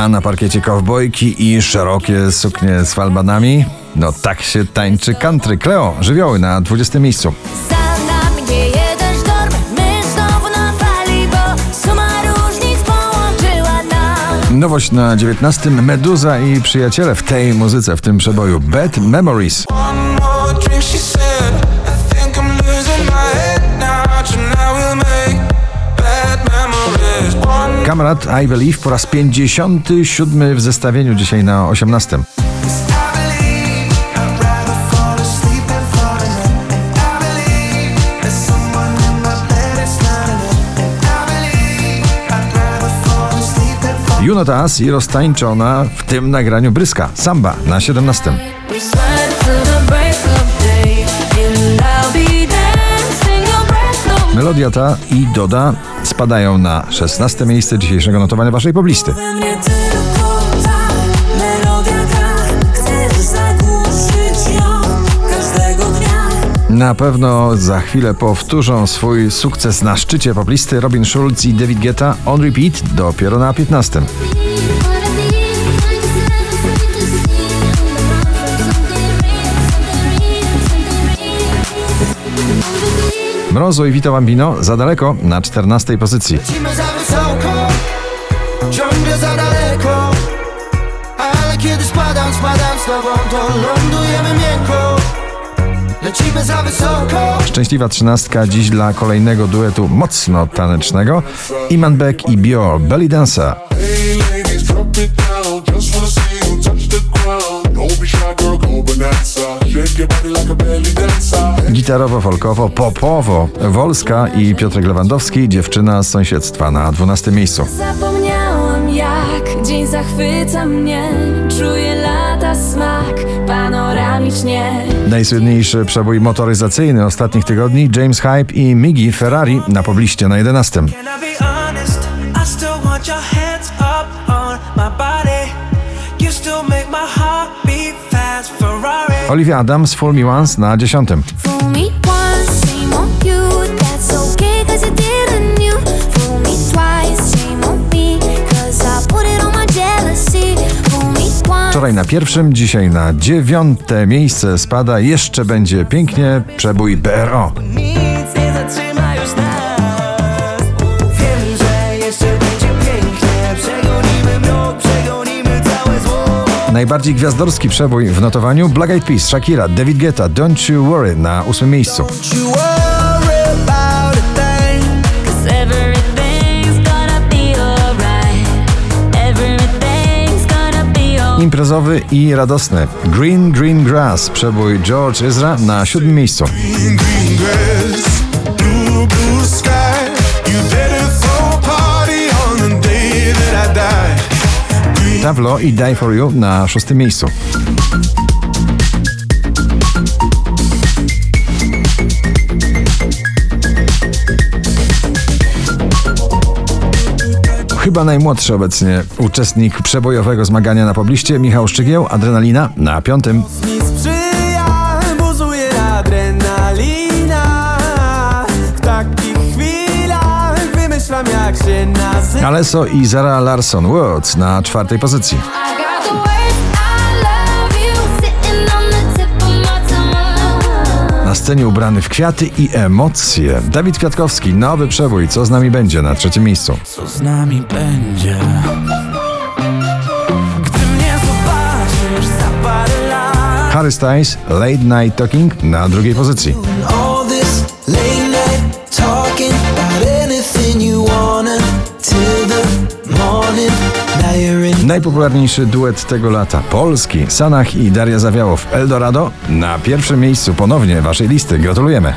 a na parkiecie kowbojki i szerokie suknie z falbanami. No tak się tańczy country. Cleo, żywioły na 20 miejscu. Nowość na 19 Meduza i przyjaciele w tej muzyce, w tym przeboju Bad Memories. Kamrat I Believe po raz 57 w zestawieniu dzisiaj na 18. I believe I'd rather fall asleep and fall in love. And I roztańczona w tym nagraniu Bryska. Samba na 17. We sweat to the break of day, and I'll be dancing your breath away. Melodia ta i Doda spadają na 16 miejsce dzisiejszego notowania waszej poblisty. We mnie tylko ta melodia gra, chcesz zagłuszyć ją każdego dnia. Na pewno za chwilę powtórzą swój sukces na szczycie poblisty Robin Schulz i David Guetta on repeat dopiero na 15. Mrozo i Vito Bambino za daleko na 14 pozycji. Lecimy za wysoko, ciągle za daleko. Ale kiedy spadam, spadam z tobą, to lądujemy miękko. Lecimy za wysoko. Szczęśliwa trzynastka dziś dla kolejnego duetu mocno tanecznego. Iman Beck i Bior Belly Dancer. Hey ladies, drop it down. Just wanna see you touch the ground. Don't be shy, girl, go bonanza. Shake your body like a belly dancer. Gitarowo, folkowo, popowo Wolska i Piotrek Lewandowski Dziewczyna z sąsiedztwa na 12 miejscu. Zapomniałam jak dzień zachwyca mnie Czuję lata smak panoramicznie Najsłynniejszy przebój motoryzacyjny ostatnich tygodni James Hype i Miggy Ferrari na pobliście na 11. Can I be honest? I still want your hands up on my body. You still make my heart beat fast. Olivia Adams Full Me Once na 10. Fool me once, shame on you That's okay cause you didn't you. Fool me twice, shame on me Cause I put it on my jealousy. Fool me once. Wczoraj na pierwszym, dzisiaj na dziewiąte miejsce spada. Jeszcze będzie pięknie przebój BRO. Nic nie zatrzyma Najbardziej gwiazdorski przebój w notowaniu Black Eyed Peas, Shakira, David Guetta, Don't You Worry na ósmym miejscu. Don't you worry about a thing. Cause everything's gonna be alright Everything's gonna be alright Imprezowy i radosny Green Green Grass, przebój George Ezra na siódmym miejscu. Green, green Tavlo i Die For You na szóstym miejscu. Chyba najmłodszy obecnie uczestnik przebojowego zmagania na pobliście Michał Szczygieł, Adrenalina na piątym. Alesso i Zara Larson Words na czwartej pozycji. Na scenie ubrany w kwiaty i emocje. Dawid Kwiatkowski, nowy przebój, co z nami będzie na trzecim miejscu. Co z nami będzie? Gdy mnie zobaczysz za parę lat. Harry Styles, Late Night Talking na drugiej pozycji. Najpopularniejszy duet tego lata, polski, Sanach i Daria Zawiałow, Eldorado na pierwszym miejscu ponownie waszej listy. Gratulujemy.